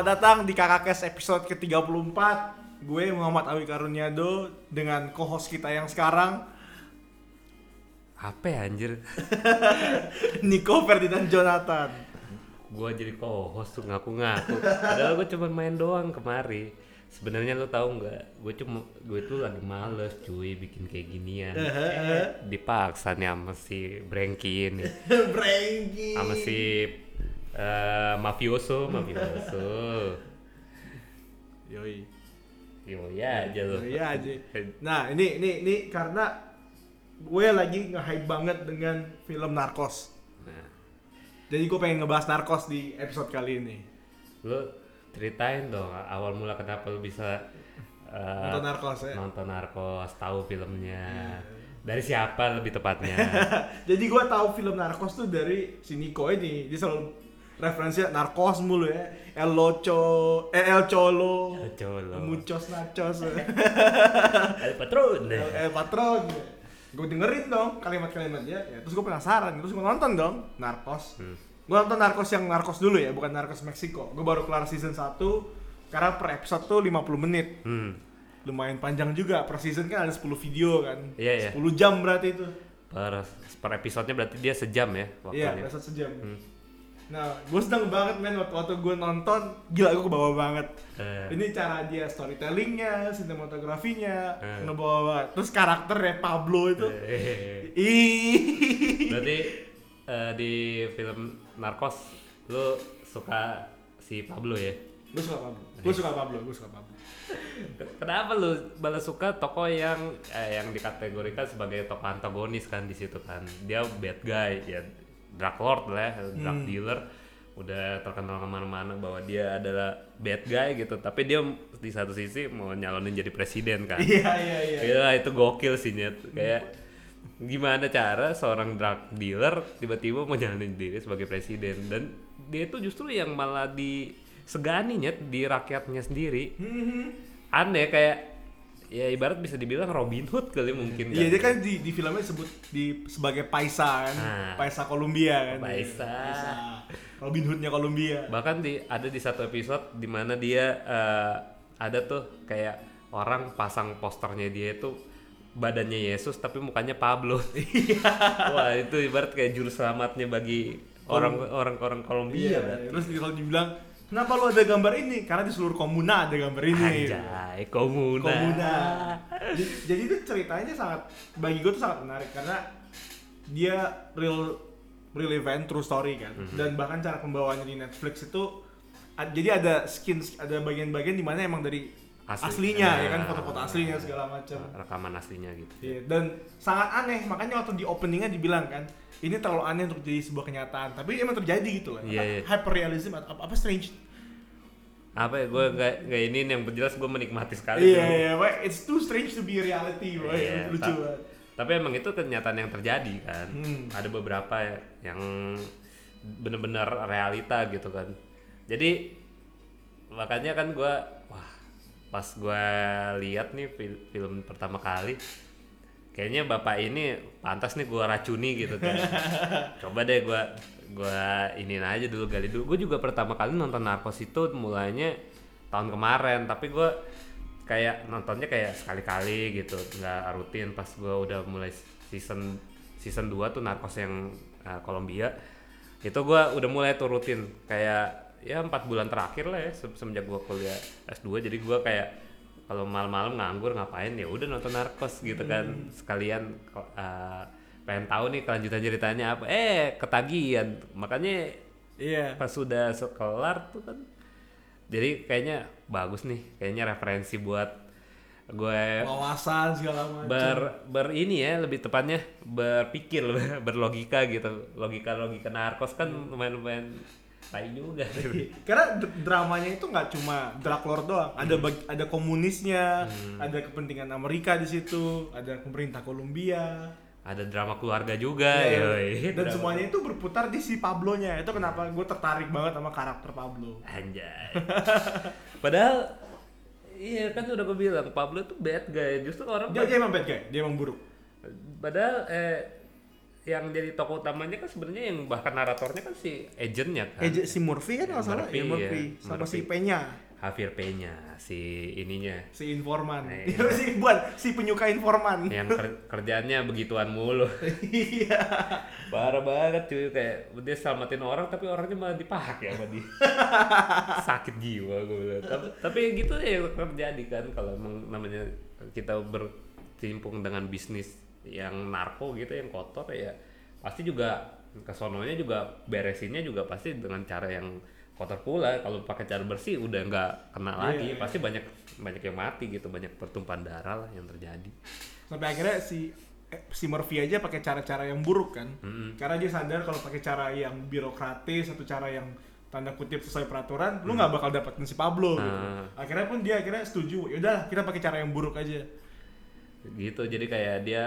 Selamat datang di KKKS episode ke-34 Gue Muhammad Awi Karunyado Dengan co-host kita yang sekarang Apa ya anjir? Nico Ferdinand Jonathan gua jadi co-host tuh ngaku-ngaku. Padahal gua cuma main doang kemari. Sebenarnya lu tahu nggak? Gue cuma gue tuh lagi males cuy bikin kayak ginian. Eh, dipaksa nih sama si Brengki ini. Brengki Sama si eh, mafioso, mafioso. Yoi Yo ya aja lu. Iya aja Nah ini, ini, ini karena Gue lagi nge-hype banget dengan film Narcos Nah, Jadi gue pengen ngebahas Narcos di episode kali ini lu ceritain dong awal mula kenapa lu bisa eh, Nonton Narcos ya nonton Narcos, tahu filmnya. Dari siapa lebih tepatnya? Jadi gue tahu film Narcos tuh dari si Nico ini Dia selalu referensinya Narcos mulu ya. El Loco, eh, El Cholo. El Cholo. Muchos Nachos. El Patron. El, El Patron Gue dengerin dong kalimat-kalimatnya ya, Terus gue penasaran, terus gue nonton dong. Narcos Hmm. Gue nonton Narcos yang Narcos dulu ya, bukan Narcos Meksiko. Gue baru kelar season 1 Karena per episode tuh 50 menit. Hmm. Lumayan panjang juga, per season kan ada 10 video kan. Iya, iya. 10 jam berarti itu. Per, per episodenya berarti dia sejam ya Iya, waktunya. episode sejam. Hmm. Nah, gue seneng banget men waktu, waktu gue nonton Gila, gue kebawa banget. Eh, Ini cara dia storytellingnya, sinematografinya Eh. Ngebawa banget Terus karakternya Pablo itu. Eh, Ih. Berarti eh, di film Narcos lu suka si Pablo ya? Gue suka Pablo, gue suka Pablo, gue suka Pablo. Kenapa lu balas suka tokoh yang eh, yang dikategorikan sebagai tokoh antagonis kan di situ kan? Dia bad guy ya, drug lord lah, drug Hmm. dealer. Udah terkenal ke mana-mana bahwa dia adalah bad guy gitu. Tapi dia di satu sisi mau nyalonin jadi presiden kan? Iya, iya, iya Gila, itu gokil sih Nyet. Kayak gimana cara seorang drug dealer tiba-tiba mau nyalonin diri sebagai presiden dan dia itu justru yang malah disegani Nyet di rakyatnya sendiri Mhm. aneh kayak ya ibarat bisa dibilang Robin Hood kali mungkin Iya, dia kan di, di filmnya disebut di, sebagai Paisa kan. Nah. Paisa Kolombia kan. Paisa. Robin Hoodnya Kolombia bahkan di ada di satu episode di mana dia eh, ada tuh kayak orang pasang posternya dia itu badannya Yesus tapi mukanya Pablo. Wah itu ibarat kayak juru selamatnya bagi orang orang orang Kolombia Iya, berarti. terus kalau dibilang Kenapa lu ada gambar ini? Karena di seluruh komuna ada gambar ini. Anjay, komuna. komuna. jadi, jadi itu ceritanya sangat bagi gue tuh sangat menarik karena dia real real event true story kan Mhm. dan bahkan cara pembawaannya di Netflix itu jadi ada skin ada bagian-bagian di mana emang dari Asli. aslinya ya Nah. kan foto-foto aslinya segala macam Rekaman aslinya gitu. Iya, dan sangat aneh makanya waktu di openingnya dibilang kan ini terlalu aneh untuk jadi sebuah kenyataan tapi emang terjadi gitu lah Iya, iya. hyperrealism atau apa, apa strange Apa ya, gue nggak nggak ini yang jelas gue menikmati sekali. iya film. iya wah, it's too strange to be reality wah Iya, lucu ta- banget Tapi emang itu kenyataan yang terjadi kan. Hmm. Ada beberapa ya yang bener-bener realita gitu kan. Jadi makanya kan gua wah pas gua lihat nih fil- film pertama kali kayaknya bapak ini pantas nih gua racuni gitu kan. Coba deh gua gua iniin aja dulu gali dulu. Gue juga pertama kali nonton Narcos itu mulainya tahun kemarin, tapi gua kayak nontonnya kayak sekali-kali gitu nggak rutin. Pas gue udah mulai season season 2 tuh Narcos yang uh, Kolombia itu gue udah mulai tuh rutin. Kayak ya empat bulan terakhir lah ya se- semenjak gue kuliah S2 jadi gue kayak kalau malam-malam nganggur ngapain? Ya udah nonton Narcos gitu kan. Sekalian ko- uh, pengen tahu nih kelanjutan ceritanya apa. Eh ketagihan. Makanya iya. pas sudah sekelar tuh kan jadi kayaknya bagus nih kayaknya referensi buat gue wawasan segala macam. ber ber ini ya lebih tepatnya berpikir berlogika gitu. Logika logika narkos kan lumayan lumayan tai juga. Karena d- dramanya itu nggak cuma drug lord doang, ada Hmm. ada komunisnya, ada kepentingan Amerika di situ, ada pemerintah Kolombia. Ada drama keluarga juga Ya, yoi. dan Drama- semuanya itu berputar di si Pablo-nya. Itu kenapa gue tertarik banget sama karakter Pablo. Anjay. Padahal iya kan udah gue bilang Pablo tuh bad guy. Justru orang Dia, dia emang bad guy, dia emang buruk. padahal eh yang jadi tokoh utamanya kan sebenarnya yang bahkan naratornya kan si agentnya kan. Eh, si Murphy kan nggak salah, Murphy, ya Murphy, iya. sama Murphy. si Penya, Javier Peña si ininya si informan, Eh, si bukan si penyuka informan. yang ker- kerjaannya begituan mulu. Iya. Parah banget cuy kayak dia selamatin orang tapi orangnya malah dipakai sama dia. Sakit jiwa gue bilang. Tapi, tapi gitu ya terjadi kan kalau emang namanya kita bercimpung dengan bisnis yang narko gitu yang kotor ya pasti juga kesononya juga beresinnya juga pasti dengan cara yang kotor pula kalau pakai cara bersih udah nggak kena lagi Iya. pasti banyak banyak yang mati gitu banyak pertumpahan darah lah yang terjadi Sampai akhirnya si eh, si Murphy aja pakai cara-cara yang buruk kan. Mm-mm. Karena dia sadar kalau pakai cara yang birokratis atau cara yang tanda kutip sesuai peraturan, lu nggak bakal dapetin si Pablo gitu. Hmm. Akhirnya pun dia akhirnya setuju. Yaudah, kita pakai cara yang buruk aja. gitu jadi kayak dia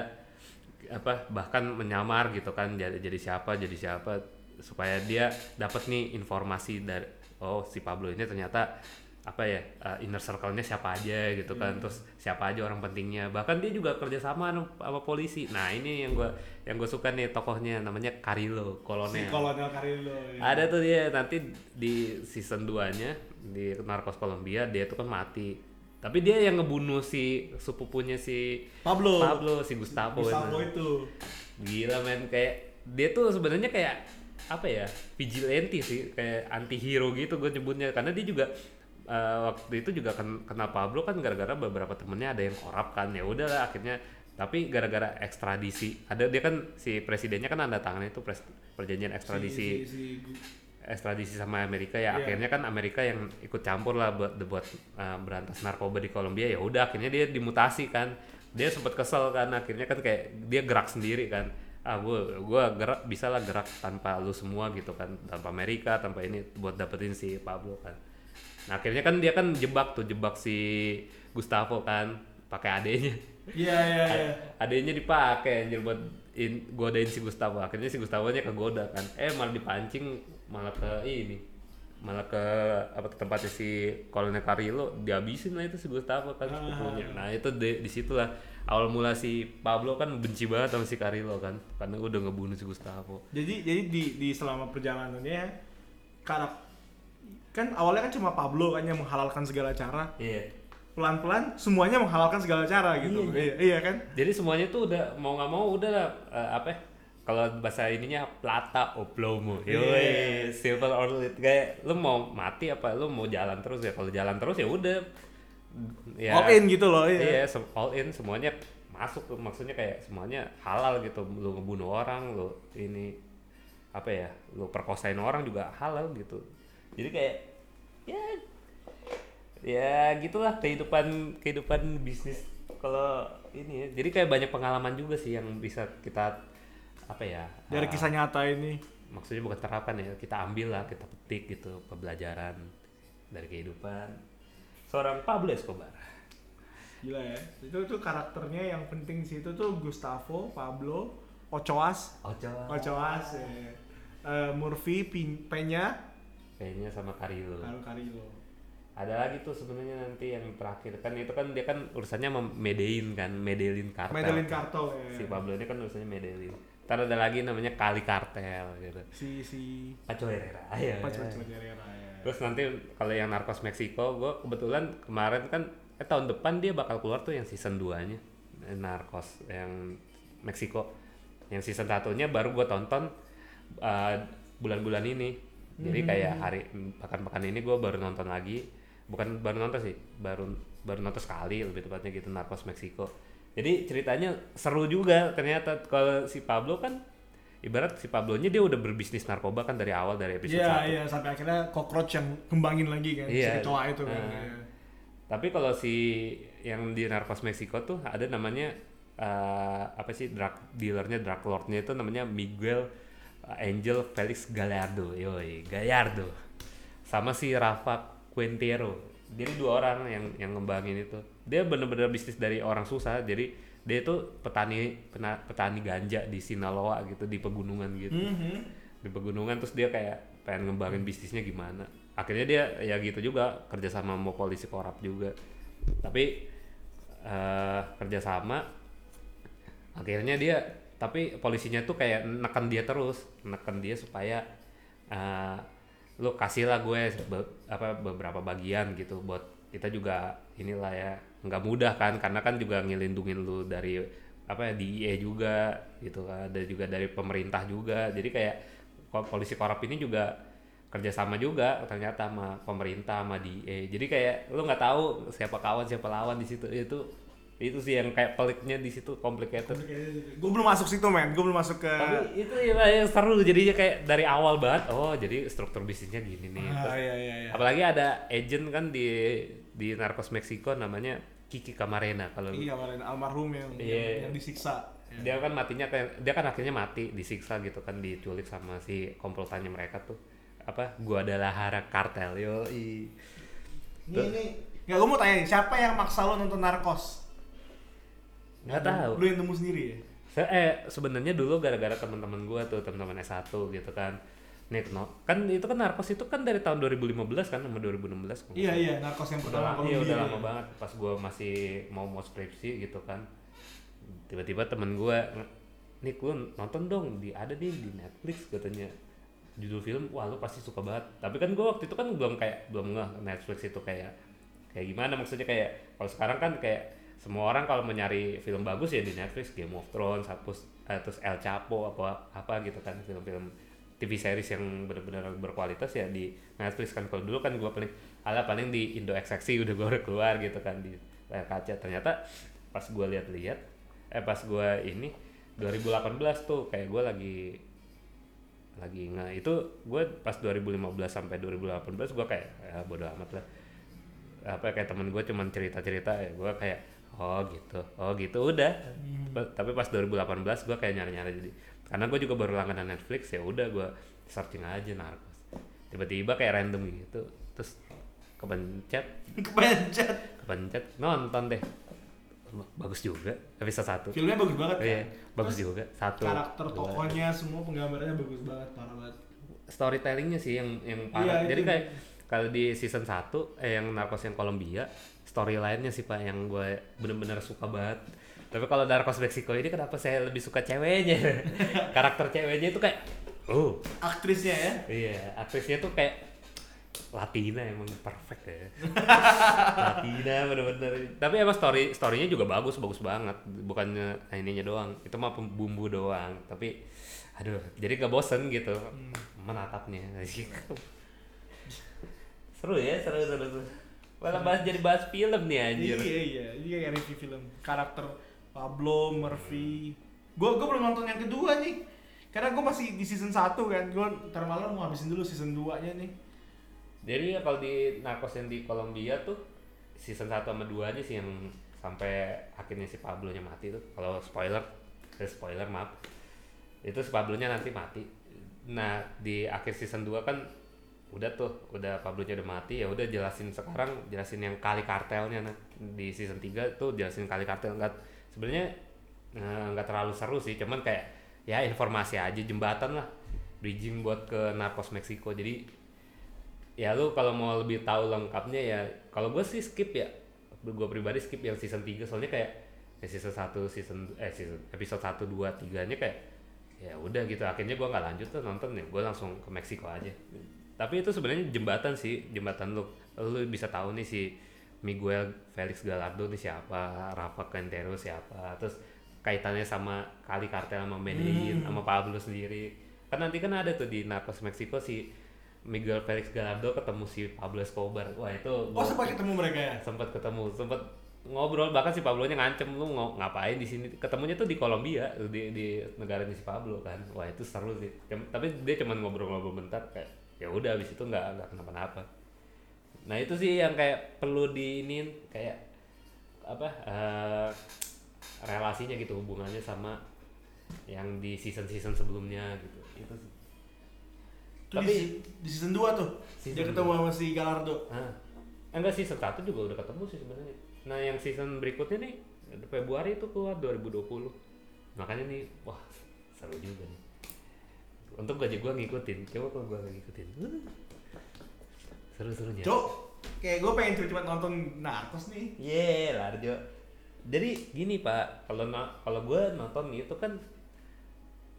apa bahkan menyamar gitu kan jadi jadi siapa jadi siapa supaya dia dapat nih informasi dari oh si Pablo ini ternyata apa ya uh, inner circle-nya siapa aja gitu kan terus siapa aja orang pentingnya bahkan dia juga kerjasama sama, sama polisi nah ini yang gua yang gue suka nih tokohnya namanya Carilo Si kolonel Kolonel Carrillo. ya. ada tuh dia nanti di season 2 nya di Narcos Colombia dia tuh kan mati tapi dia yang ngebunuh si sepupunya si Pablo. Pablo si Gustavo, Gustavo itu. gila men kayak dia tuh sebenarnya kayak apa ya vigilante sih kayak anti hero gitu gue nyebutnya. Karena dia juga eh, waktu itu juga ken- kena Pablo kan gara-gara beberapa temennya ada yang korup kan. Ya udahlah akhirnya tapi gara-gara ekstradisi ada dia kan si presidennya kan ada tangan itu pres- perjanjian ekstradisi. Si, si, si, ekstradisi sama Amerika ya. Iya. akhirnya kan Amerika yang ikut campur lah buat buat uh, berantas narkoba di Kolombia. Ya udah akhirnya dia dimutasi kan. Dia sempat kesel kan akhirnya kan kayak dia gerak sendiri kan ah gue gue gerak bisa lah gerak tanpa lu semua gitu kan tanpa Amerika tanpa ini buat dapetin si Pablo kan. Nah akhirnya kan dia kan jebak tuh jebak si Gustavo kan pakai adenya Iya, iya, iya. adanya dipakai anjir buat in, godain si Gustavo. Akhirnya si Gustavo nya kegoda kan. Eh malah dipancing malah ke ini malah ke apa tempatnya si Kolonel Carrillo dihabisin lah itu si Gustavo kan sepupunya. Nah itu di, di situlah awal mula si Pablo kan benci banget sama si Carrillo kan karena udah ngebunuh si Gustavo Jadi jadi di di selama perjalanannya karak kan awalnya kan cuma Pablo kan yang menghalalkan segala cara. iya Pelan-pelan semuanya menghalalkan segala cara gitu. Iya, iya kan? jadi semuanya tuh udah mau nggak mau udah eh, apa ya, kalau bahasa ininya plata o plomo Iya. yoi silver or lead kayak lu mau mati apa lu mau jalan terus ya kalau jalan terus ya udah ya. All in gitu loh, iya. iya sem- all in semuanya masuk tuh maksudnya kayak semuanya halal gitu. Lu ngebunuh orang lu ini apa ya lu perkosain orang juga halal gitu. Jadi kayak ya ya gitulah kehidupan kehidupan bisnis kalau ini ya. Jadi kayak banyak pengalaman juga sih yang bisa kita apa ya Dari ah, kisah nyata ini. maksudnya bukan terapan ya kita ambil lah kita petik gitu pembelajaran dari kehidupan seorang Pablo Escobar. Gila ya. Itu tuh karakternya yang penting sih. Itu tuh Gustavo, Pablo, Ochoas, Ojo Ochoas, ya. Eh, Murphy, Pin- Penya, kayaknya sama Carrillo Carlo Carrillo. ada lagi tuh sebenarnya nanti yang terakhir. Kan itu kan dia kan urusannya Medellin kan Medellin kartel. Medellin Cartel ya. si Pablo ini kan urusannya Medellin. Ntar ada lagi namanya Kali Kartel gitu. Si si Paco Herrera ya. Paco Herrera ya. Terus nanti kalau yang Narcos Meksiko gue kebetulan kemarin kan eh tahun depan dia bakal keluar tuh yang season 2 nya eh, Narcos yang Meksiko yang season satunya baru gue tonton uh, bulan-bulan ini. Jadi kayak hari pekan-pekan ini gue baru nonton lagi. Bukan baru nonton sih baru baru nonton sekali lebih tepatnya gitu Narcos Meksiko jadi ceritanya seru juga ternyata. Kalau si Pablo kan ibarat si Pablo-nya dia udah berbisnis narkoba kan dari awal dari episode Iya, 1 iya sampai akhirnya cockroach yang kembangin lagi kan Iya. si kecoa itu kan. Nah. Iya. Tapi kalau si yang di Narcos Meksiko tuh ada namanya eh, apa sih drug dealernya, drug lordnya itu namanya Miguel Angel Felix Gallardo yoi Gallardo sama si Rafa Quintero jadi dua orang yang yang ngembangin itu. Dia bener-bener bisnis dari orang susah jadi dia itu petani pena- petani ganja di Sinaloa gitu di pegunungan gitu. Mhm. di pegunungan terus dia kayak pengen ngembangin bisnisnya gimana. Akhirnya dia ya gitu juga kerjasama sama polisi korup juga. Tapi eh kerjasama akhirnya dia tapi polisinya tuh kayak neken dia terus. Neken dia supaya eh lu kasih lah gue be- apa beberapa bagian gitu buat kita juga inilah ya nggak mudah kan karena kan juga ngelindungin lu dari apa ya DIE juga gitu kan dan juga dari pemerintah juga. Jadi kayak polisi korup ini juga kerjasama juga ternyata sama pemerintah sama DIE jadi kayak lu nggak tahu siapa kawan siapa lawan di situ. Itu itu sih yang kayak peliknya di situ complicated Gue belum masuk situ men, gue belum masuk ke tapi itu ya yang seru jadinya kayak dari awal banget oh jadi struktur bisnisnya gini nih Ah, Terus iya iya iya. apalagi ada agent kan di di Narcos Meksiko namanya Kiki Camarena kalau Iya kemarin almarhum yang, Iya. yang, yang disiksa. Dia kan matinya kayak dia kan akhirnya mati disiksa gitu kan diculik sama si komplotannya mereka tuh apa gua adalah hara kartel yo Ini ini Nggak, gue mau tanya nih, siapa yang maksa lo nonton Narcos? Nggak tahu. Lu yang temu sendiri ya? Se- eh sebenarnya dulu gara-gara teman-teman gua tuh teman-teman S1 gitu kan. Nih no kan itu kan narkos itu kan dari tahun 2015 kan sama 2016 kalau Iya iya, Narcos yang udah pertama lama, kalau iya, udah ya. lama banget pas gua masih mau mau skripsi gitu kan. Tiba-tiba temen gua nge- Nik lu nonton dong di ada nih di Netflix katanya. Judul film wah lu pasti suka banget. Tapi kan gua waktu itu kan belum kayak belum ngeh Netflix itu kayak kayak gimana maksudnya kayak kalau sekarang kan kayak semua orang kalau mau nyari film bagus ya di Netflix Game of Thrones terus eh, terus El Chapo apa apa gitu kan film-film TV series yang benar-benar berkualitas ya di Netflix kan. Kalau dulu kan gua paling ala paling di Indo XXI udah baru keluar gitu kan di layar kaca. Ternyata pas gua lihat-lihat eh pas gua ini 2018 tuh kayak gua lagi lagi nggak itu gue pas 2015 sampai 2018 gue kayak ya bodo amat lah. Apa kayak temen gue cuman cerita cerita ya gue kayak oh gitu. Oh gitu. Udah. Pa- tapi pas 2018 gue kayak nyari nyari jadi karena gue juga baru langganan Netflix ya udah gue searching aja narkos tiba-tiba kayak random gitu terus kepencet. Kepencet. kepencet. Nonton deh. Bagus juga. Episode satu. Filmnya bagus banget kan? iya bagus Terus juga. Satu. Karakter tokohnya semua penggambarannya bagus banget, parah banget. storytellingnya sih yang yang Iya, parah. itu. Jadi kayak kalau di season 1 eh yang Narcos yang Kolombia, storyline-nya sih Pak yang gue bener-bener suka banget. Tapi kalau Narcos Meksiko ini kenapa saya lebih suka ceweknya? Karakter ceweknya itu kayak oh, Aktrisnya ya. iya, aktrisnya tuh kayak Latina emang perfect ya. Latina bener-bener. Tapi emang story storynya juga bagus, bagus banget. Bukannya ininya doang. Itu mah bumbu doang. Tapi aduh, jadi gak bosen gitu menatapnya. seru ya, seru seru. seru. Malah bahas jadi bahas film nih anjir. Iya iya, ini kayak review film. Karakter Pablo, Murphy. Gue gue belum nonton yang kedua nih. Karena gue masih di season 1 kan. Gue ntar malam mau habisin dulu season 2 nya nih. Jadi ya kalau di Narcos yang di Kolombia tuh season 1 sama 2 nya sih yang sampai akhirnya si Pablo-nya mati tuh. Kalau spoiler, eh, spoiler maaf. Itu si Pablo-nya nanti mati. Nah, di akhir season 2 kan udah tuh, udah Pablo-nya udah mati ya udah jelasin sekarang jelasin yang kali kartelnya. Nah. Di season 3 tuh jelasin kali kartel. Enggak sebenarnya eh, nggak terlalu seru sih, cuman kayak ya informasi aja jembatan lah. Bridging buat ke Narcos Meksiko. Jadi ya lu kalau mau lebih tahu lengkapnya ya kalau gue sih skip ya. Gue pribadi skip yang season 3 soalnya kayak ya season 1 season eh season episode 1 2 3 nya kayak ya udah gitu. Akhirnya gue nggak lanjut tuh nonton ya. Gue langsung ke Meksiko aja tapi itu sebenarnya jembatan sih jembatan lu. Lu bisa tahu nih si Miguel Felix Gallardo nih siapa Rafa Quintero siapa. Terus kaitannya sama kali kartel sama Medellin sama Pablo sendiri. Kan nanti kan ada tuh di Narcos Meksiko si Miguel Felix Gallardo ketemu si Pablo Escobar. Wah itu Oh sempat ketemu mereka ya? sempat ketemu sempat ngobrol. Bahkan si Pablo nya ngancem lu ngapain di sini? Ketemunya tuh di Kolombia di di negaranya si Pablo kan. Wah itu seru sih. Cem- tapi dia cuma ngobrol-ngobrol bentar kayak ya udah abis itu nggak nggak kenapa-napa. Nah itu sih yang kayak perlu diinin kayak apa eh, relasinya gitu hubungannya sama yang di season season sebelumnya gitu. Itu sih. Itu Tapi- di, di season 2 tuh. Season dia ketemu sama si Galardo. ah enggak season satu juga udah ketemu sih sebenarnya. Nah yang season berikutnya nih Februari itu keluar 2020 makanya nih wah seru juga nih untuk gaji gua ngikutin coba kalau gua nggak ngikutin seru serunya Cok, kayak gue pengen cepet-cepet nonton Narcos nih. Iya, Larjo. Jadi gini Pak, kalau kalau gue nonton itu kan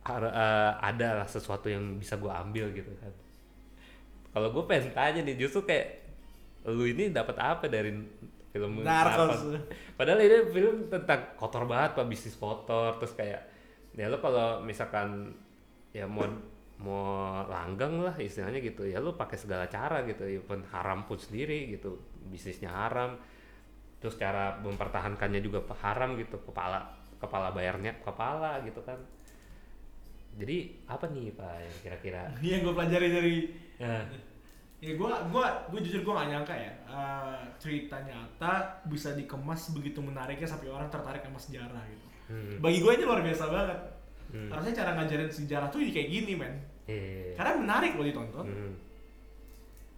eh, ada lah sesuatu yang bisa gue ambil gitu kan. Kalau gue pengen tanya nih, justru kayak lu ini dapat apa dari film Narcos. apa? Padahal ini film tentang kotor banget pak, bisnis kotor, terus kayak ya lu kalau misalkan ya mau mau langgang lah istilahnya gitu. Ya lu pakai segala cara gitu. Ya pun haram pun sendiri gitu. Bisnisnya haram. Terus cara mempertahankannya juga haram gitu. Kepala kepala bayarnya kepala gitu kan. Jadi apa nih pak yang kira-kira? Iya, gue pelajari dari ya, Ya gue gua, gua jujur gue gak nyangka ya eh, cerita nyata bisa dikemas begitu menariknya sampai orang tertarik sama sejarah gitu. hmm, Bagi gue ini luar biasa banget. Hmm. Harusnya cara ngajarin sejarah tuh kayak gini men. iya. Karena menarik loh ditonton. Hmm.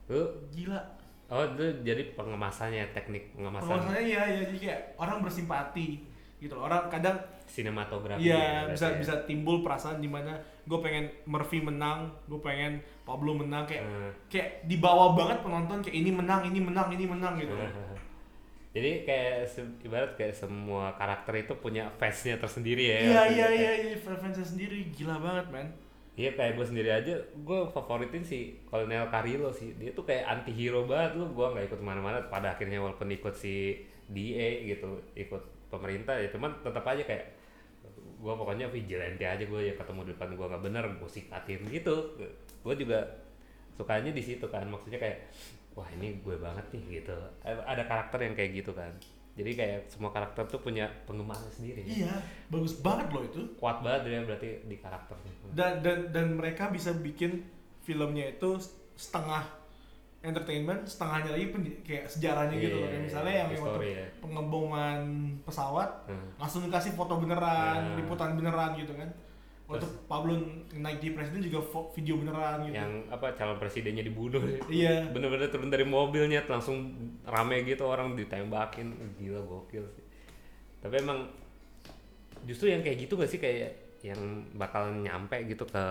lu Gila. oh itu jadi pengemasannya teknik pengemasan Pengemasannya iya ya jadi kayak orang bersimpati gitu loh. Orang kadang sinematografi Iya ya, bisa ya. bisa timbul perasaan di mana gue pengen Murphy menang, gue pengen Pablo menang kayak Hmm. kayak dibawa banget penonton kayak ini menang, ini menang, ini menang gitu. Jadi kayak ibarat kayak semua karakter itu punya face-nya tersendiri ya. Iya iya kayak- iya iya fansnya sendiri gila banget man. Iya kayak gue sendiri aja, gue favoritin si Colonel Carrillo sih. Dia tuh kayak anti hero banget lu, gue nggak ikut ke mana-mana. Pada akhirnya walaupun ikut si DA gitu, ikut pemerintah ya, cuman tetap aja kayak gue pokoknya vigilante aja gue ya ketemu di depan gue nggak bener gue sikatin gitu. Gue juga sukanya di situ kan, maksudnya kayak wah ini gue banget nih gitu. Ada karakter yang kayak gitu kan. Jadi kayak semua karakter tuh punya penggemarnya sendiri. Iya bagus banget loh itu. Kuat banget dia berarti di karakternya. Dan dan dan mereka bisa bikin filmnya itu setengah entertainment, setengahnya lagi pen- kayak sejarahnya gitu loh. Iya, Kayak misalnya yang history waktu ya. pengeboman pesawat Hmm. langsung dikasih foto beneran, Nah. liputan beneran gitu kan. Terus- Pablo naik di presiden juga video beneran gitu. yang apa calon presidennya dibunuh. Iya. bener-bener turun dari mobilnya langsung rame gitu orang ditembakin. Gila gokil sih. Tapi emang justru yang kayak gitu gak sih? Kayak yang bakal nyampe gitu ke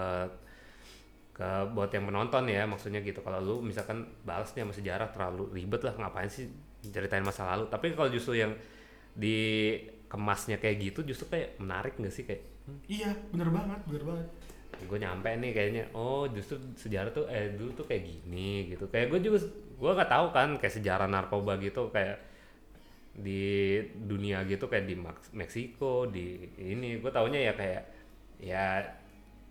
ke buat yang menonton ya maksudnya gitu. Kalau lu misalkan balasnya sama sejarah terlalu ribet lah ngapain sih ceritain masa lalu? Tapi kalau justru yang dikemasnya kayak gitu justru kayak menarik gak sih? Kayak Iya, bener banget, bener banget. gue nyampe nih kayaknya. Oh justru sejarah tuh eh dulu tuh kayak gini gitu. Kayak gue juga gue nggak tahu kan kayak sejarah narkoba gitu kayak di dunia gitu kayak di Meksiko di ini. Gue taunya ya kayak ya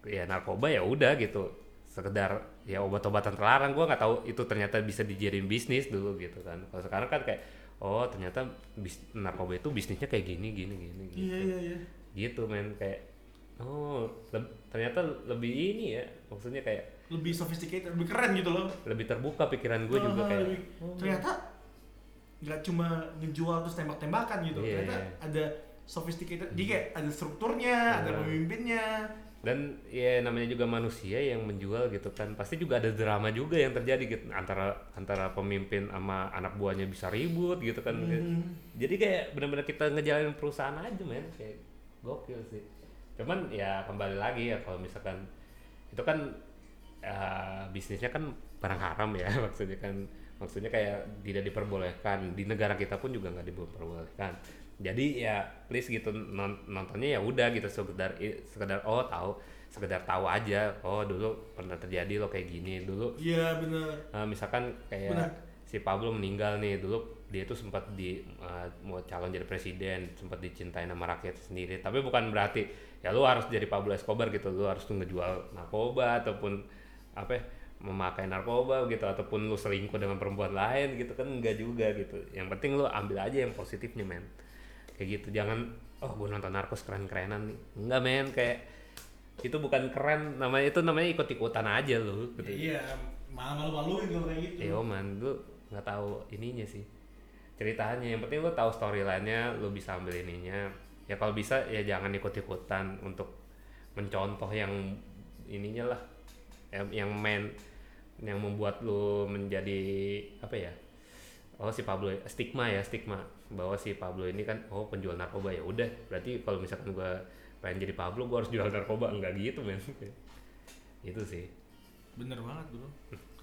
ya narkoba ya udah gitu. Sekedar ya obat-obatan terlarang. Gue nggak tahu itu ternyata bisa dijadiin bisnis dulu gitu kan. Kalau sekarang kan kayak oh ternyata bis, narkoba itu bisnisnya kayak gini gini gini gitu Iya, iya, iya. Gitu men kayak oh leb- ternyata lebih ini ya maksudnya kayak Lebih sophisticated, lebih keren gitu loh. lebih terbuka pikiran gue juga Ah, kayak lebih- ternyata nggak cuma ngejual terus tembak-tembakan gitu. Iya. Ternyata ada sophisticated, jadi kayak ada strukturnya, ada Iya. pemimpinnya. dan ya namanya juga manusia yang menjual gitu kan pasti juga ada drama juga yang terjadi gitu antara antara pemimpin sama anak buahnya bisa ribut gitu kan Hmm. jadi kayak benar-benar kita ngejalanin perusahaan aja men kayak gokil sih cuman ya kembali lagi ya kalau misalkan itu kan eh, bisnisnya kan barang haram ya maksudnya kan maksudnya kayak tidak diperbolehkan di negara kita pun juga nggak diperbolehkan jadi ya please gitu non- nontonnya ya udah gitu sekedar sekedar oh tahu sekedar tahu aja oh dulu pernah terjadi lo kayak gini dulu Iya bener. Nah, misalkan kayak Benar. si Pablo meninggal nih dulu dia itu sempat di uh, mau calon jadi presiden sempat dicintai sama rakyat sendiri. Tapi bukan berarti ya lu harus jadi Pablo Escobar gitu lu harus tuh ngejual narkoba ataupun apa ya, memakai narkoba gitu ataupun lu selingkuh dengan perempuan lain gitu kan enggak juga gitu. Yang penting lu ambil aja yang positifnya men. Kayak gitu jangan oh gue nonton narkos keren-kerenan nih. Enggak men kayak itu bukan keren namanya itu namanya ikut-ikutan aja lu gitu. Iya, malah malu-maluin kalau kayak gitu. Iya man, lu nggak tahu ininya sih ceritanya. Yang penting lu tahu storyline-nya, lu bisa ambil ininya. Ya kalau bisa ya jangan ikut-ikutan untuk mencontoh yang ininya lah. Yang yang main yang membuat lu menjadi apa ya oh si Pablo stigma ya stigma. Bahwa si Pablo ini kan oh penjual narkoba. Ya udah berarti kalau misalkan gua pengen jadi Pablo gua harus jual narkoba. Enggak gitu men. Itu sih bener banget bro.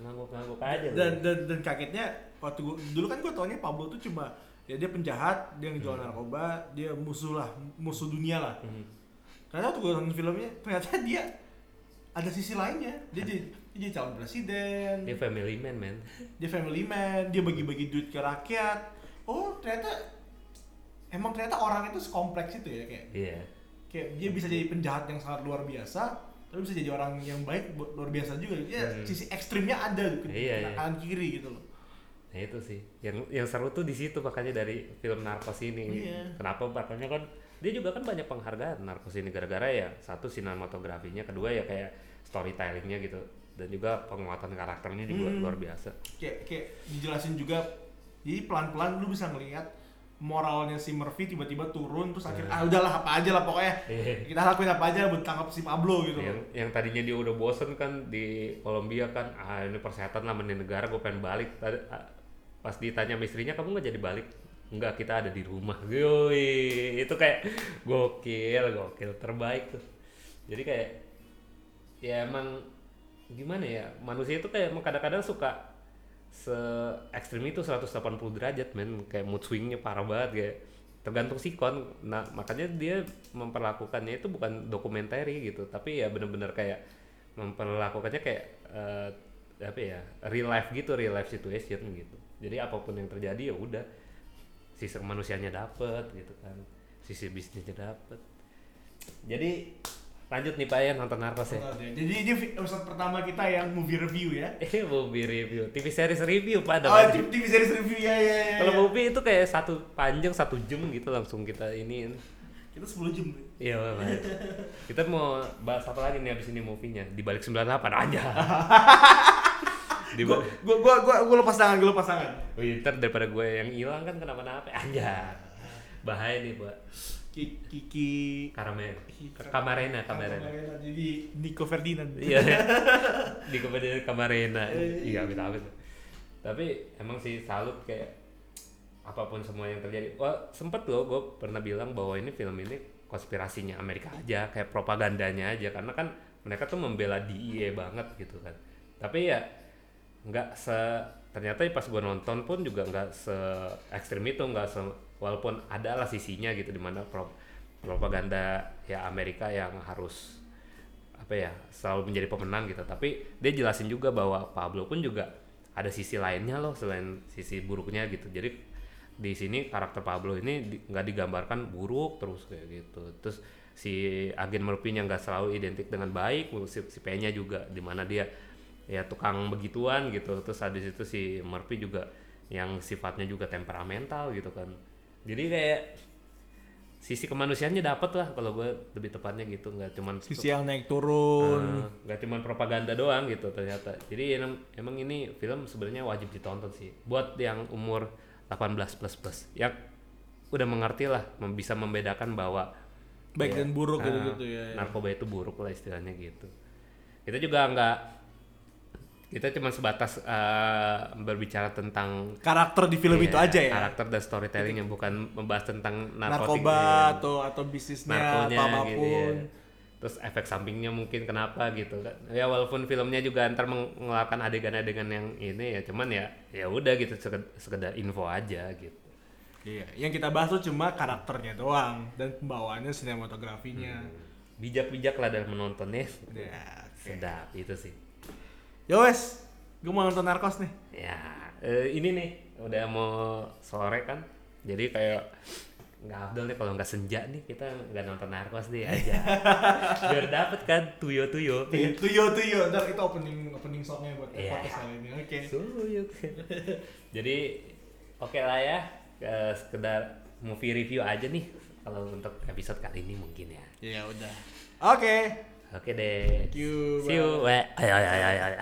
Ngangguk-ngangguk aja lu. dan dan dan kagetnya waktu gua, dulu kan gue taunya Pablo tuh cuma ya dia penjahat dia ngejual narkoba dia musuh lah musuh dunia lah. Hmm. karena waktu gue nonton filmnya ternyata dia ada sisi lainnya. Dia jadi dia jadi calon presiden. Dia family man man. Dia family man dia bagi-bagi duit ke rakyat. Oh ternyata emang ternyata orang itu sekompleks itu ya kayak. Iya. Kayak dia bisa jadi penjahat yang sangat luar biasa tapi bisa jadi orang yang baik luar biasa juga ya Hmm. sisi ekstrimnya ada gitu Iya, iya. kanan kiri gitu loh Nah itu sih, yang yang seru tuh di situ makanya dari film Narcos ini. Iya. Kenapa? Makanya kan dia juga kan banyak penghargaan Narcos ini gara-gara ya satu sinematografinya, kedua ya kayak storytellingnya gitu, dan juga penguatan karakternya juga Hmm. luar biasa. kayak kayak dijelasin juga jadi pelan-pelan lu bisa ngelihat moralnya si Murphy tiba-tiba turun terus akhirnya ah udahlah apa aja lah pokoknya. Iya. kita lakuin apa aja buat tangkap si Pablo gitu yang yang tadinya dia udah bosen kan di Kolombia kan ah ini persetan lah menin negara gue pengen balik. Tadi, ah, pas ditanya sama istrinya kamu nggak jadi balik? Enggak kita ada di rumah. Yoi, itu kayak gokil gokil terbaik tuh. Jadi kayak ya emang gimana ya manusia itu kayak kadang-kadang suka se ekstrim itu 180 derajat men. Kayak mood swingnya parah banget kayak tergantung sikon nah makanya dia memperlakukannya itu bukan dokumenter gitu tapi ya bener-bener kayak memperlakukannya kayak eh, apa ya real life gitu real life situation gitu. Jadi apa pun yang terjadi ya udah. Sisi manusianya dapet gitu kan sisi bisnisnya dapet. Jadi lanjut nih pak ya nonton narkos ya Jadi ini episode pertama kita yang movie review ya. Eh, movie review, TV series review pada Oh. TV, TV series review ya ya ya. Kalau ya. movie itu kayak satu panjang satu jam gitu langsung kita ini. kita 10 jam. Iya, Pak. Kita mau bahas apa lagi nih abis ini movie-nya? Di balik 98 aja. Di Gua, gua, gua, gua, gua lepas tangan, gua lepas tangan. Oh, iya, ntar daripada gue yang hilang kan kenapa-napa aja. Bahaya nih, Pak. Ki- Kiki Karamen. Kamarena, Kamarena. Jadi Nico Ferdinand. Iya. Di kepada Kamarena. Iya, amit amit. Tapi emang sih salut kayak apa pun semua yang terjadi. Wah, sempet loh gue pernah bilang bahwa ini film ini konspirasinya Amerika aja, kayak propagandanya aja karena kan mereka tuh membela DIE banget gitu kan. Tapi ya nggak se ternyata pas gue nonton pun juga nggak se ekstrim itu nggak se walaupun ada lah sisinya gitu di mana pro, propaganda ya Amerika yang harus apa ya selalu menjadi pemenang gitu. Tapi dia jelasin juga bahwa Pablo pun juga ada sisi lainnya loh selain sisi buruknya gitu. Jadi di sini karakter Pablo ini di- nggak digambarkan buruk terus kayak gitu. Terus si agen Murphy-nya nggak selalu identik dengan baik si, si P-nya juga di mana dia ya tukang begituan gitu. Terus habis itu si Murphy juga yang sifatnya juga temperamental gitu kan jadi kayak sisi kemanusiaannya dapet lah kalau gue lebih tepatnya gitu nggak cuman Sisi yang naik turun. Eh, nggak cuman propaganda doang gitu ternyata jadi emang, emang ini film sebenarnya wajib ditonton sih buat yang umur 18 plus plus yang udah mengerti lah bisa membedakan bahwa Baik ya, dan buruk ah, gitu-gitu ya. ya. narkoba itu buruk lah istilahnya gitu kita juga nggak kita cuma sebatas eh, berbicara tentang Karakter di film iya, itu aja ya. karakter dan storytelling yang bukan membahas tentang Narkoba iya atau atau bisnisnya narkonya atau gitu apa pun. ya. Terus efek sampingnya mungkin kenapa gitu kan. Ya walaupun filmnya juga ntar mengeluarkan adegan-adegan yang ini ya cuman ya ya udah gitu seked- sekedar info aja gitu. Iya, yang kita bahas tuh cuma karakternya doang dan pembawaannya sinematografinya. Bijak-bijak lah dalam menontonnya. Ya, oke. Sedap itu sih. Yo wes, gue mau nonton Narcos nih. Ya, eh, ini nih udah mau sore kan. Jadi kayak nggak afdol nih kalau nggak senja nih kita nggak nonton narkos deh aja biar dapet kan tuyo tuyo Tuyo tuyo, ntar kita opening opening songnya buat Iya. podcast kali ini. Oke. Suyuk. Jadi oke lah ya, eh, sekedar movie review aja nih kalau untuk episode kali ini mungkin ya. Ya udah. Oke. Oke deh. Thank you. See you. Weh. Ayo ayo ayo ayo.